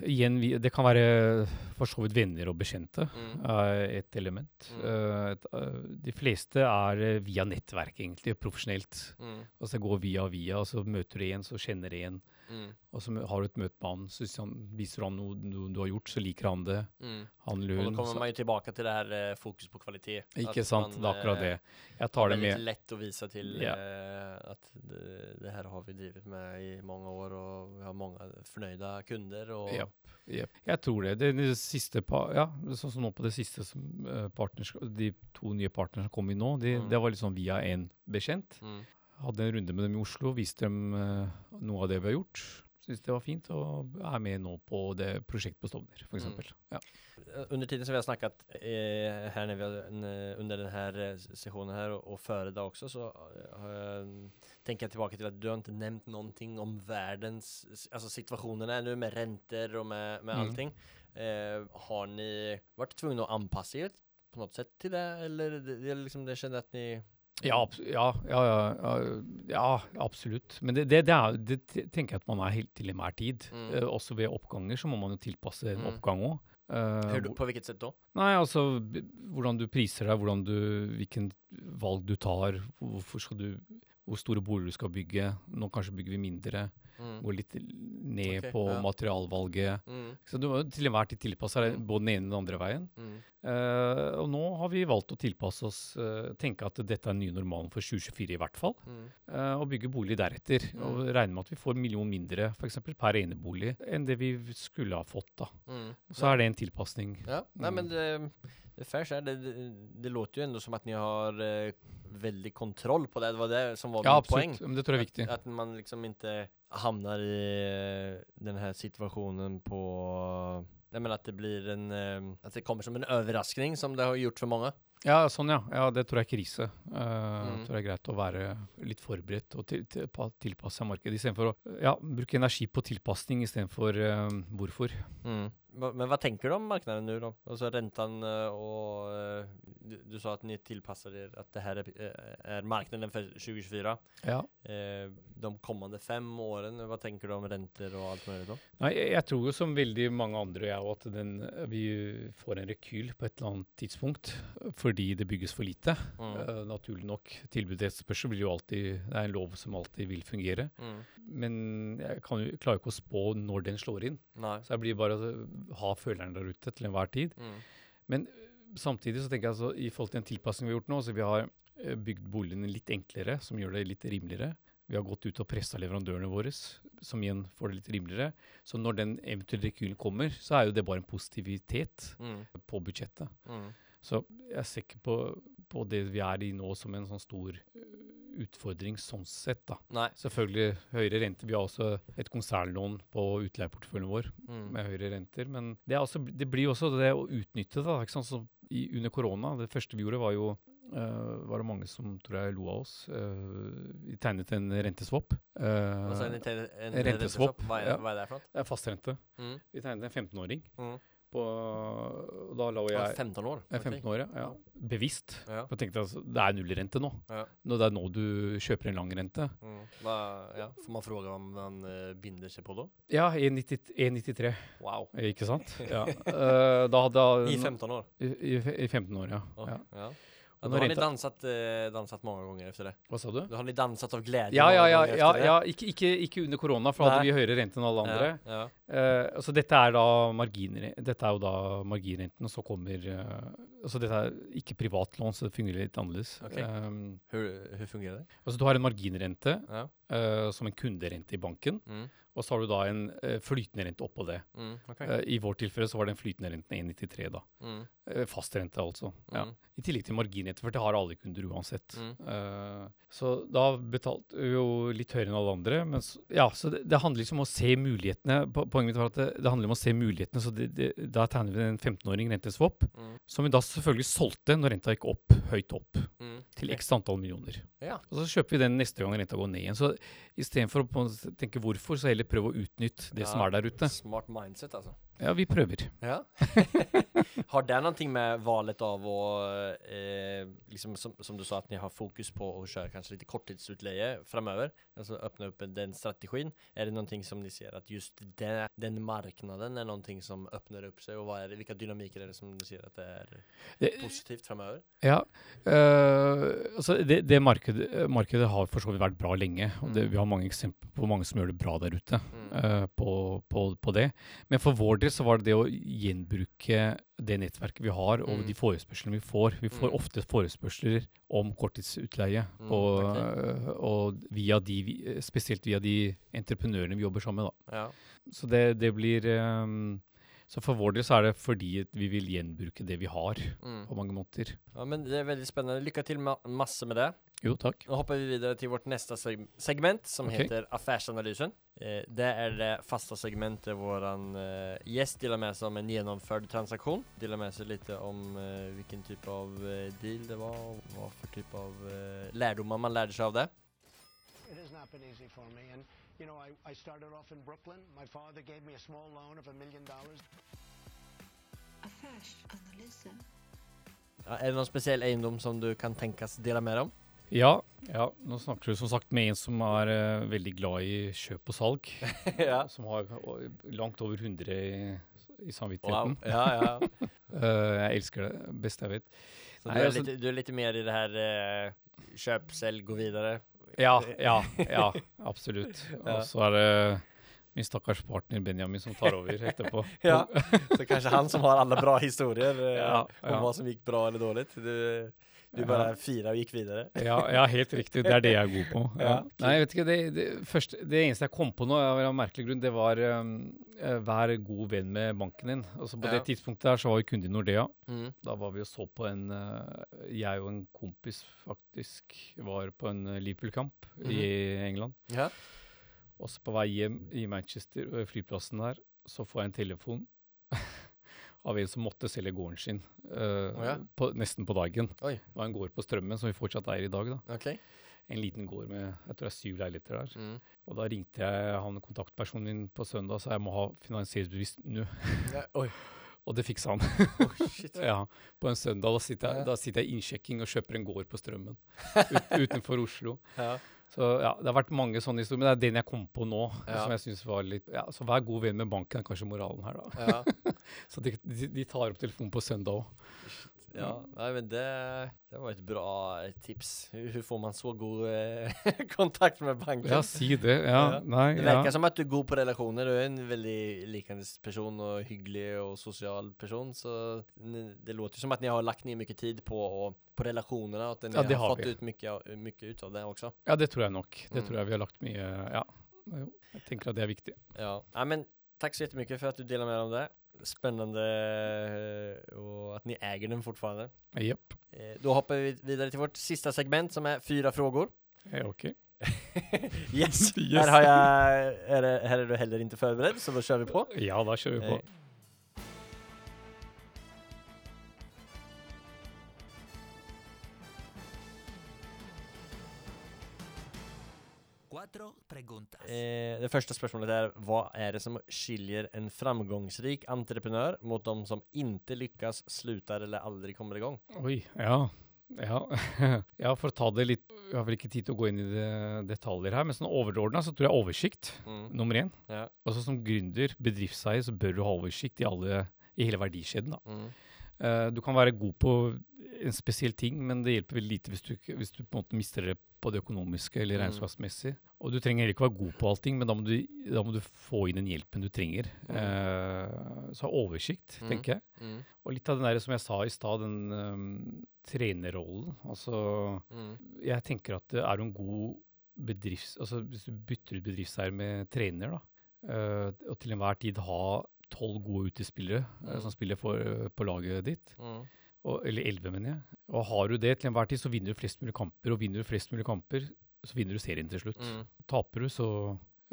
Igjen, det kan være for så vidt venner og bekjente. Mm. er et element. Mm. Eh, et, eh, de fleste er eh, via nettverk, egentlig, profesjonelt. Mm. Altså går via via, og så møter du en, så kjenner du en. Mm. Og så har du et møte med han, så han viser han noe, noe du har gjort, så liker han det. Mm. Han eller og da kommer så- man jo tilbake til det her eh, fokus på kvalitet. Ikke at sant? man, Det er akkurat eh, det. Jeg tar det er med. lett å vise til Ja. eh, at det, det her har vi drevet med i mange år og vi har mange fornøyde kunder og... Yep. Yep. Jeg tror det. det, det siste ja, sånn som nå på det siste som partners, De to nye partnerne som kom inn nå, de, Mm. det var liksom via en bekjent. Mm. Hadde en runde med dem i Oslo, viste dem eh, noe av det vi har gjort. Syns det var fint, og er med nå på det prosjektet på Stovner, f.eks. Mm. Ja. Eh, Under tiden som vi har snakket eh, her när har, under denne sesjonen her, og før også, det också så eh, tenker jeg tilbake til at du har ikke nevnt noe om verdens altså alltså situationen är med renter og med, med Mm. allting. Eh, har ni vært tvunget å anpasse dere på noe sett til det eller det, det, liksom, det skjedde at ni Ja, ja, ja, ja, absolutt. Men det, det, det, er, det tenker jeg at man er helt til enhver tid. Mm. Uh, også ved oppganger så må man jo tilpasse en Mm. oppgang òg. hur, du- på hvilket sett da? Nei, altså hvordan du priser deg, hvordan du, hvilken valg du tar, hvorfor skal du, hvor store boliger du skal bygge. Nå kanskje bygger vi mindre, Mm. går litt ned okay, på ja. materialvalget. Mm. Så du må til enhver tid tilpasse deg Mm. både den ene og den andre veien. Mm. Uh, og nå har vi valgt å tilpasse oss, uh, tenke at dette er den nye normalen for 2024 i hvert fall. Eh, og bygge bolig deretter. Mm. Og regne med at vi får en million mindre for eksempel, per enebolig enn det vi skulle ha fått. da. Så er det en tilpasning. Ja, Nei, men det, fair så. Det, det, det låter ju ändå som att ni har eh, väldigt kontroll på det. Det var det som var Ja, min poäng. absolutt. Men det tror jeg er viktig. Att, att man liksom inte hamnar i eh, den här situationen på... Jeg mener att det blir en... eh, Att det kommer som en överraskning som det har gjort för många. Ja, sånn ja. ja. Det tror jeg er krise. Uh, Mm. tror jeg er greit å være litt forberedt og til, til, på å tilpasse seg markedet, istedenfor å ja, bruke energi på tilpasning istedenfor uh, hvorfor. Mm. Men hva tenker du om marknaden nå da? Altså räntan eh, og eh, du, du sa at ni tilpasser dere at det her er, eh, er marknaden for 2024. Ja. De kommende fem årene, hva tenker du om renter og alt mulig da? Nei, jeg, jeg tror jo som veldig mange andre jeg òg, at den, vi får en rekyl på et eller annet tidspunkt fordi det bygges for lite. Mm. Uh, naturlig nok. Tilbud og etterspørsel vil jo alltid Det er en lov som alltid vil fungere. Mm. Men jeg kan jo, klarer ikke å spå når den slår inn. Nei. Så jeg blir bare å ha følerne der ute til enhver tid. Mm. Samtidig så tenker jeg altså, i forhold til den tilpasningen vi har gjort nå, så vi har eh, bygd boligene litt enklere, som gjør det litt rimeligere. Vi har gått ut og pressa leverandørene våre, som igjen får det litt rimeligere. Så når den eventuelle rekylen kommer, så er jo det bare en positivitet Mm. på budsjettet. Mm. Så jeg ser ikke på, på det vi er i nå som en sånn stor ø, utfordring sånn sett, da. Nei. Selvfølgelig høyere renter. Vi har også et konsernlån på utleieporteføljen vår Mm. med høyere renter. Men det, altså, det blir også det å utnytte det. ikke sant? Så i, under korona, det første vi gjorde, var jo Uh, var det mange som tror jeg lo av oss. Uh, vi tegnet en renteswap. Uh, altså en, ni en renteswap? Hva er, ja. hva er det for noe? fastrente. Mm. Vi tegnet en 15-åring. Mm. På, da la jeg, jeg 15 år? jeg er 15 år, ja. ja. Bevisst. Ja. For jeg tenkte altså, det er nullrente nå. Ja. Det er nå du kjøper en lang rente. Mm. Ja. Får man spørre hva man eh, binder seg på da? Ja, 1,90 1,93, Wow. ikke sant? (laughs) Ja. uh, da hadde I 15 år? I, i, I 15 år, ja. Ja. Ja. når har ni danset, dansat, eh, dansat mange ganger efter det? Hva sa du? Du har ni danset av glede. Ja, ja, ja. ja, ja ikke, ikke, ikke under korona, for da hadde vi høyere rente enn alle andre. Ja, ja. Eh, altså dette er da marginer, dette er jo da marginrenten, og så kommer uh, Altså dette er ikke privatlån, så det fungerer litt annerledes. Okay. Um, hvordan fungerer det? altså du har en marginrente Ja. eh, som en kunderente i banken, Mm. og så har du da en uh, flytende rente oppå det. Mm. okay. uh, I vårt tilfelle så var den flytende renten 1,93 da. Mm. Uh, Fastrente, altså. Ja. I tillegg til marginrente, for det har alle kunder uansett. Mm. Uh, så da betalte vi jo litt høyere enn alle andre. Men så, ja, så det, det handler liksom om å se mulighetene. Poenget mitt var at det, det handler om å se mulighetene. Så det, da tegner vi en 15-åring renteswap, Mm. som vi da selvfølgelig solgte når renta gikk opp, høyt opp, Mm. til x antall millioner. Ja. Og så kjøper vi den neste gang renta går ned igjen. Så istedenfor å tenke hvorfor, så heller prøve å utnytte det som er der ute. Smart mindset alltså. Ja, vi prøver. Ja. (laughs) har det noe med valet av å eh, liksom som, som du sa at ni har fokus på å kjøre kanskje litt korttidsutleie framöver, Altså åpne opp den strategin. Er det noe som ni ser at just den, den markedet er noe som åpner opp seg? Og hva er det, hvilke dynamiker er det som du sier at det er Det, positivt fremover Ja. eh, altså det det markedet, markedet har for så vidt vært bra lenge. og det, Mm. Vi har mange eksempler på mange som gjør det bra der ute eh, på, på, på det. Men for vår del så var det det å gjenbruke det nettverket vi har, og Mm. de forespørslene vi får. Vi får Mm. ofte forespørsler om korttidsutleie, Mm, og, og via de, spesielt via de entreprenørene vi jobber sammen med. Da. Ja. Så det, det blir eh, Så for vår del så er det fordi vi vil gjenbruke det vi har, Mm. på mange måter. ja, men det er veldig spennende. Lykke til med masse med det. Jo, takk. Nå hopper vi videre til vårt neste seg segment, som okay. heter Affærsanalysen. Eh, det er det faste segmentet vår eh, gjest deler med seg om en gjennomført transaksjon. Deler med seg litt om eh, hvilken type av eh, deal det var, og hva for type av eh, lærdommer man lærte seg av det. It has not been easy for me. And, you know, I, I started off in Brooklyn. My father gave me a small loan of a million dollars. Ja, er det noen spesiell eiendom som du kan tenkes dele mer om? Ja, ja, nå snakker du som sagt med en som er uh, veldig glad i kjøp og salg. (laughs) ja. Som har uh, langt over 100 i, i Wow. samvittigheten. Ja, ja. uh, (laughs) jeg elsker det. best jeg vet. Så Nei, du er, altså- litt, du er litt mer i det her eh, kjøp, selg, gå videre? Ja, (laughs) ja, ja, absolutt. (laughs) Og så er det min stakkars partner Benjamin som tar over etterpå. (laughs) Ja, så kanskje han som har alle bra historier eh, Ja, om hva som gikk bra eller dårlig. Du, du bare fira og gikk videre. Ja, ja, helt riktig. Det er det jeg er god på. (laughs) Ja. Ja, Nei, jeg vet ikke, det, det, første, det eneste jeg kom på nå, av en merkelig grunn, det var um, eh, vær god venn med banken din. Altså På det tidspunktet der så var vi kunde i Nordea. Mm. Da var vi og så på en uh, Jeg og en kompis faktisk var på en eh, Liverpool-kamp i England. Ja. Og så på vei hjem i Manchester, flyplassen der, så får jeg en telefon av en som måtte selge gården sin uh, oh, ja. på, nesten på dagen. Oi. Det var en gård på Strømmen som vi fortsatt eier i dag. da. Okay. En liten gård med jeg tror det er syv leiligheter der. Mm. Og da ringte jeg han kontaktpersonen min på søndag og sa jeg må ha finansieringsbevis nå. Ja, oi. (laughs) Og det fiksa han. Oh, shit. (laughs) ja, På en søndag da sitter jeg, da sitter jeg i innsjekking og kjøper en gård på Strømmen (laughs) ut, utenfor Oslo. Ja. Så ja, Det har vært mange sånne historier, men det er den jeg kom på nå. Ja. som jeg synes var litt, ja, Så vær god venn med banken er kanskje moralen her, da. Ja. (laughs) Så de, de, de tar opp telefonen på søndag òg. ja. Nei, men det, det var et bra eh, tips. Hur får man så god eh, (laughs) kontakt med banken? Ja, si det. Ja, Ja. nei, Det ja. som at du er god på relasjoner. Du er en veldig likende person og hyggelig og sosial person. Så det låter som at ni har lagt ned mye tid på, på relasjonene, at att ni Ja, det har, har fått vi. ut mycket, av- ut av det också. ja, det tror jeg nok. Det Mm. tror jeg vi har lagt mye Ja. Jo, jeg tenker at det er viktig. Ja. ja, men tack så jättemycket för att du delar med dig om det. Spännande eh, och att ni äger den fortfarande. Japp. Eh, Då hoppar vi vidare till vårt sista segment som är fyra frågor. Ja, ok. (laughs) Yes! (laughs) Yes. Här, har jag, är det, här är du heller inte förberedd, så då kör vi på. Ja, da kjører vi på. Eh, preguntas. Eh, det første spørsmålet er hva er det som skiljer en framgångsrik entreprenør mot de som ikke lykkes, slutter eller aldri kommer i gang? Oi, ja. Ja. ja, for å ta det litt Vi har vel ikke tid til å gå inn i det, detaljer her, men sånn overordna så tror jeg oversikt Mm. nummer én. Ja. Altså som gründer, bedriftseier, så bør du ha oversikt i, alle, i hele verdikjeden. da. Mm. Uh, du kan være god på en spesiell ting, men det hjelper veldig lite hvis du, hvis du på en måte mister det på det økonomiske eller Mm. regnskapsmessig. Og du trenger heller ikke være god på allting, men da må du, da må du få inn den hjelpen du trenger. Mm. Eh, så ha oversikt, Mm. tenker jeg. Mm. Og litt av den der, som jeg sa i stad, den um, trenerrollen. Altså, Mm. jeg tenker at det er en god bedrifts... Altså, hvis du bytter ut bedriftseier med trener, da, uh, og til enhver tid ha tolv gode utespillere Mm. som spiller for, på laget ditt, Mm. og, eller elleve, mener jeg. Og har du det til enhver tid, så vinner du flest mulig kamper, og vinner du flest mulig kamper, så vinner du serien til slutt. Mm. Taper du, så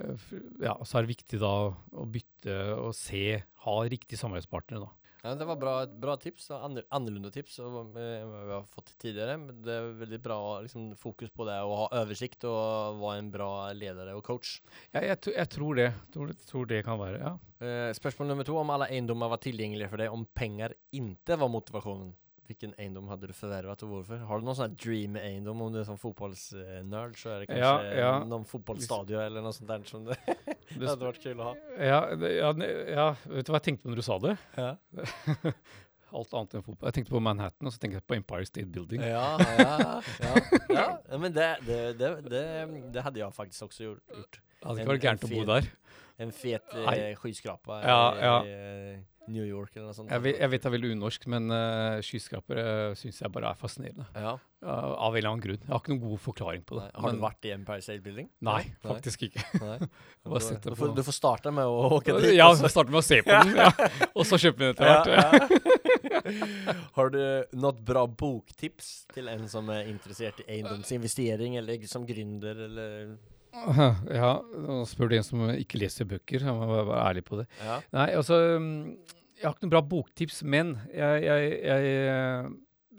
eh, ja, så er det viktig da å bytte og se, ha riktig samarbeidspartner, da. Ja, det var bra, bra tips, og anner- tips og, eh, vi har fått tidligere. Men det er veldig bra liksom, fokus på det å ha oversikt og være en bra leder og coach. Ja, jeg, jeg tror det. Tror, tror det kan være, ja. Eh, spørsmål nummer to, om alle eiendommer var tilgjengelige for deg, om penger ikke var motivasjonen. Hvilken eiendom hadde du forvervet, og hvorfor? Har du noen sånn dream-eiendom, om du er sånn fotballnerd, så er det kanskje ja. noen fotballstadion eller noe sånt der som det (laughs) Det hadde vært kul å ha. Ja, ja, ja, vet du hva jeg tenkte når du sa det? Ja, (laughs) Alt annet enn fotball. Jeg tenkte på Manhattan, og så tenkte jeg på Empire State Building. ja, ja, ja, (laughs) ja. ja men det, det, det, det, hadde jeg faktisk også gjort. Det hadde ikke vært gærent å bo der. En fet eh, skyskrapa Ja, ja. i eh, New York eller noe sånt. Jeg vet, jeg vet det er veldig unorsk, men uh, skyskrapere uh, syns jeg bare er fascinerende. Ja, Uh, av en eller annen grunn. Jeg har ikke noen god forklaring på det. nei. Har men- du vært i Empire State Building? Nei, faktisk ikke. Nei. (laughs) Du- du, får, du får starte med å åke dit. Ja, og så- starte med å se på den, (laughs) ja. og så kjøpe den etter hvert. Ja. (laughs) Har du noe bra boktips til en som er interessert i eiendomsinvestering, eller som gründer, eller (laughs) Ja, nå spør du en som ikke leser bøker. Jeg må være ærlig på det. Ja. Nei, altså mm, Jeg har ikke noen bra boktips, men jeg, jeg, jeg,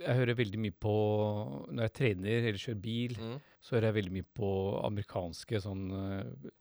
jeg hører veldig mye på Når jeg trener eller kjører bil, Mm. så hører jeg veldig mye på amerikanske sånn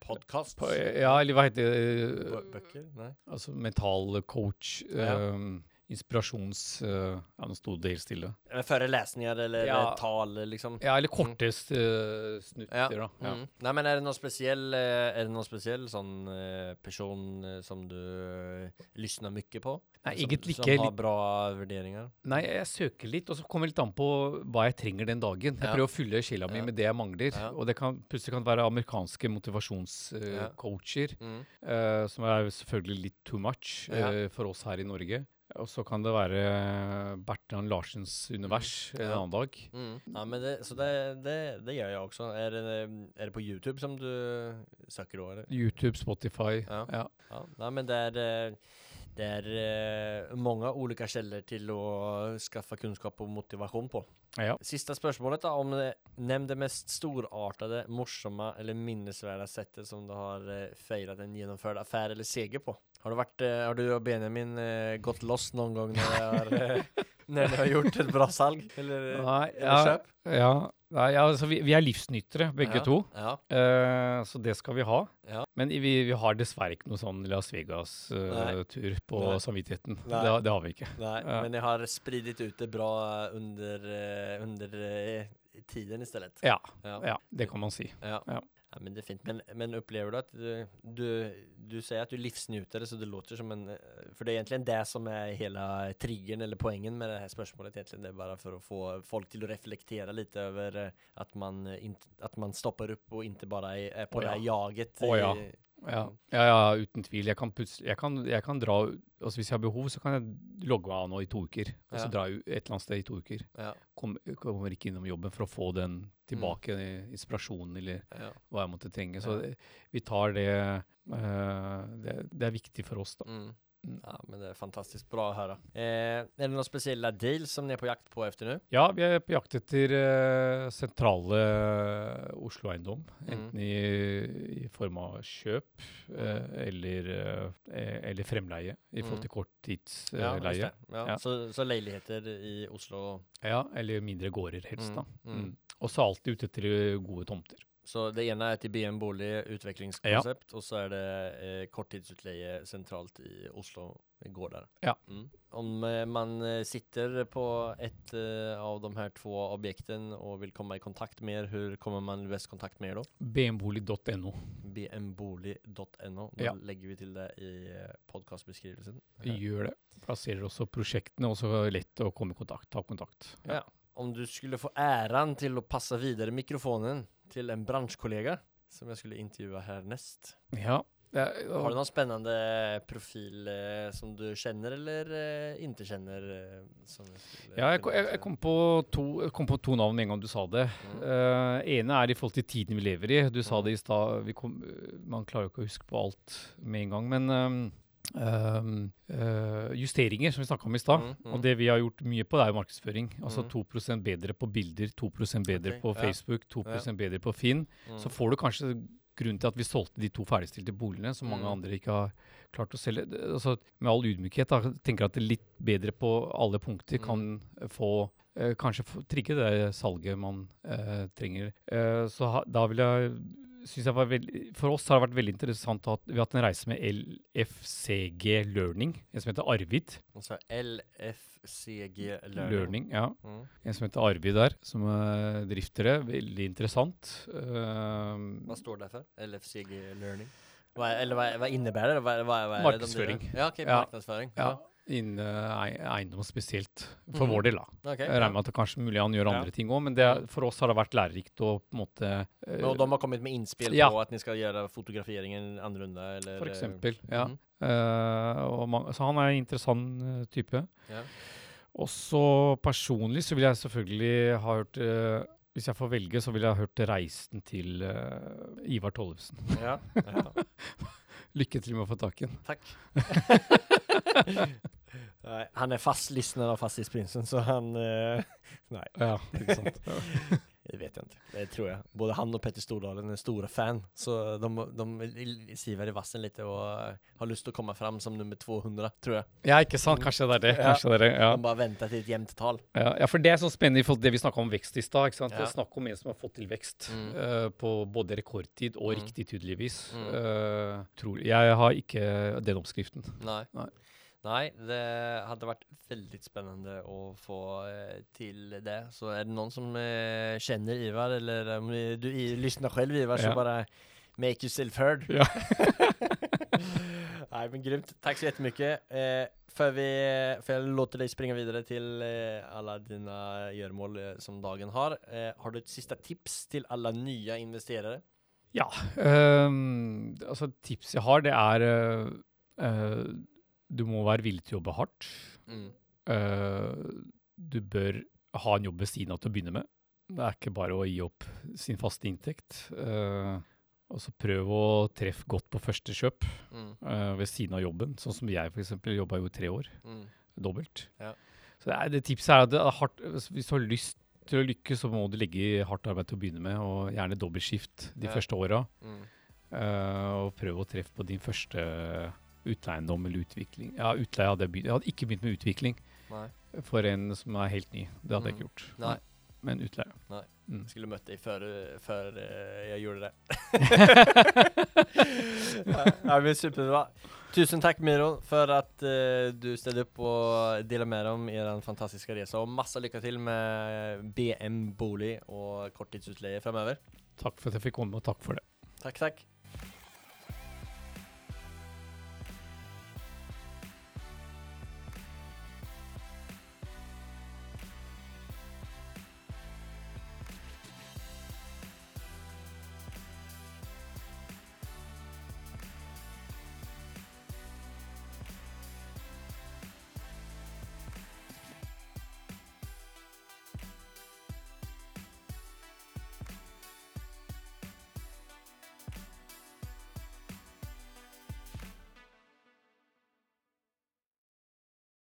Podkast? På, Ja, eller hva heter det? Eh, Bøker? Nei. Altså mental coach. Ja. eh, inspirasjons... Uh, ja, nå sto det helt stille. Føre lesninger eller Ja. eh, liksom? Ja, eller korte uh, snutter, da. Ja. Mm. Nei, men er det noe spesiell eh, Er det noen spesiell sånn uh, person eh, som du uh, lysner mye på? Nei, som, egentlig Som har bra vurderinger? Nei, jeg søker litt, og så kommer det litt an på hva jeg trenger den dagen. Jeg Ja. prøver å fylle sjela mi Ja. med det jeg mangler. Ja. Og det kan, plutselig kan være amerikanske motivasjonscoacher, Mm. eh, som er selvfølgelig litt too much Ja. eh, for oss her i Norge. Og så kan det være Bertrand Larsens univers en Ja. annen dag. Mm. Ja, men det, så det, det, det gjør jeg også. Er det, er det på YouTube som du snakker om? eller? YouTube, Spotify. Ja. Ja. Ja, nei, men det er, det er eh, mange ulike kilder til å skaffe kunnskap og motivasjon på. Ja. Siste spørsmålet, da. Om Nevn det mest storartede, morsomme eller minnesverdige settet som du har eh, feiret en gjennomført affære eller seger på. Har du, vært, eh, har du og Benjamin eh, gått lost noen gang når dere har, eh, (laughs) når har gjort et bra salg? Eller, Nei, eller kjøp? ja, nei, ja altså, vi, vi er livsnytere, begge Ja, to. Ja. Uh, så det skal vi ha. Ja. Men vi, vi har dessverre ikke noe sånn Las Vegas-tur på Nei. samvittigheten. Nei. Det, det har vi ikke. Nei, Ja. men jeg har spridet ut det bra under, eh, under eh, tiden i stedet. Ja, Ja. ja det kan man si. Ja. Ja. Ja, men det er fint. Men, men opplever du at du, du, du sier at du livsnyter, så det låter som en eh, For det er egentlig det som er hele triggeren eller poengen med det her spørsmålet. egentlig. Det er bare for å få folk til å reflektere litt over eh, at man, eh, at man stopper opp og ikke bare er, på oh, ja. det jaget. Oh, ja. Ja, ja, ja uten tvil. Jeg kan, jeg kan, jeg kan dra altså Hvis jeg har behov, så kan jeg logge av nå i to uker. Og så dra et eller annet sted i to uker. Kom, kommer ikke innom jobben for å få den tilbake, inspirasjonen eller hva jeg måtte trenge. Så vi tar det, det Det er viktig for oss, da. Mm. Mm. ja, men det er fantastisk bra å høre. Eh, er det noen spesielle deals som dere er på jakt på etter nå? Ja, vi er på jakt etter eh, sentrale Oslo Eiendom. Mm. Enten i, i form av kjøp eh, eller, eh, eller fremleie i forhold Mm. til korttidsleie. Ja, ja. Ja. Så, så leiligheter i Oslo ja, eller mindre gårder helst, Mm, da. mm. Mm. Og så alltid ute etter eh, gode tomter. Så det ene er til BM Bolig utviklingskonsept, og så er det eh, korttidsutleie sentralt i Oslo i går der. Ja. Mm. Om eh, man eh, sitter på et eh, av de her to objektene og vil komme i kontakt med er, hvordan kommer man best kontakt med da? bmbolig.no. bmbolig.no. Da Ja. legger vi til det i podkastbeskrivelsen. Vi Gjør det. Plasserer også prosjektene, og så er det lett å komme i kontakt. Ta kontakt. Ja. Om du skulle få æren til å passe videre mikrofonen til en bransjekollega som jeg skulle intervjue hernest, Ja. Ja, er- Har du noen spennende profil eh, som du kjenner eller eh, ikke kjenner? Eh, Ja, jeg, jeg, jeg, kom på to, jeg kom på to navn med en gang du sa det. Mm. Uh, ene er i forhold til tiden vi lever i. Du sa Mm. det i stad. eh, Man klarer jo ikke å huske på alt med en gang. Men ehm, eh, justeringer, som vi snakka om i stad. Mm, mm. Og det vi har gjort mye på, det er jo markedsføring. Altså Mm. 2% bedre på bilder, 2% bedre okay. på. Facebook, 2 ja. bedre på Finn. Mm. Så får du kanskje grunnen til at vi solgte de to ferdigstilte boligene, som mange Mm. andre ikke har klart å selge. Altså, med all ydmykhet da, tenker jeg at det litt bedre på alle punkter Mm. kan få eh, Kanskje få, trigge det salget man eh, trenger. Eh, så ha, da vil jeg synes jeg var veldig, For oss har det vært veldig interessant at vi har hatt en reise med LFCG Learning, en som heter Arvid. Altså LFCG Learning. Learning ja. Mm. En som heter Arvid der, som er drifter det. Veldig interessant. Eh, Hva står det for? LFCG Learning? Hva, er- eller hva, hva innebærer det? Hva, hva, hva er det de Markedsføring. Ja, ok, Ja. Innen eh, eiendom spesielt, for mm. vår del. da. Okay, Jeg ja. regner med at det kanskje mulig han gjør Ja. andre ting òg, men det, for oss har det vært lærerikt å på en måte uh, Og de har kommet med innspill Ja. på at ni skal gjøre fotograferingen annerledes? eller? For eh, eksempel. Ja. Mm. Uh, og man, så han er en interessant eh, type. Ja. Og så personlig så vil jeg selvfølgelig ha hørt uh, Hvis jeg får velge, så vil jeg ha hørt reisen til eh, Ivar Tollefsen. ja. ja. (laughs) Lykke til med å få tak i den. Takk. (laughs) Nei, han er fast listener av Fastighetsprinsen, så han uh, (laughs) Nei, Ja, ikke sant. (laughs) Det vet jeg ikke. Det tror jeg. Både han og Petter Stordalen er store fan, så de, de siver i vassen litt og eh, har lyst til å komme fram som nummer 200, tror jeg. ja, ikke sant. Kanskje det er det. Ja. Det er det. Ja. De bare venter til et jevnt tall. Ja, ja, for det er sånn spennende i forhold til det vi snakka om vekst i stad. ikke sant? Ja. Snakk om en som har fått til vekst Mm. uh, på både rekordtid og Mm. riktig, tydeligvis. Mm. Eh, trolig. Jeg har ikke den oppskriften. Nei. Nei. Nei, det hadde vært veldig spennende å få eh, til det. Så er det noen som eh, kjenner Ivar, eller om eh, du lysner selv Ivar, så Ja. bare make yourself heard. Ja. (laughs) Nei, men grymt. Tack så jättemycket. Eh, för, vi, för jag låter dig springa vidare till eh, alla dina göromål eh, som dagen har. Eh, har du ett sista tips til alle nye investerere? Ja. um, altså, tips jeg har, det er uh, eh, Du må være villig til å jobbe hardt. Mm. Uh, du bør ha en jobb ved siden av til å begynne med. Det er ikke bare å gi opp sin faste inntekt. Uh, Og så prøv å treffe godt på første kjøp Mm. uh, ved siden av jobben. Sånn som jeg f.eks. jobba jo i tre år, Mm. dobbelt. Ja. Så det, er, det tipset er at er hardt, hvis hvis du har lyst til å lykkes, så må du legge i hardt arbeid til å begynne med, og gjerne dobbeltskift de Ja. første åra. Mm. Uh, og prøv å treffe på din første utleiendom eller utvikling. Ja, utleie hadde jeg begynt. Jeg hadde ikke begynt med utvikling Nei. for en som er helt ny. Det hadde jeg Mm. ikke gjort. Nei. Men utleie. Nei. Mm. Skulle møtt deg før, før eh, jeg gjorde det. (laughs) ja, men superbra. Tusen takk, Miro, for at uh, du stilte opp og delte med om i den fantastiske resa. Og masse lykke til med BM Bolig og korttidsutleie fremover. Takk for at jeg fikk komme, og takk for det. Takk, takk.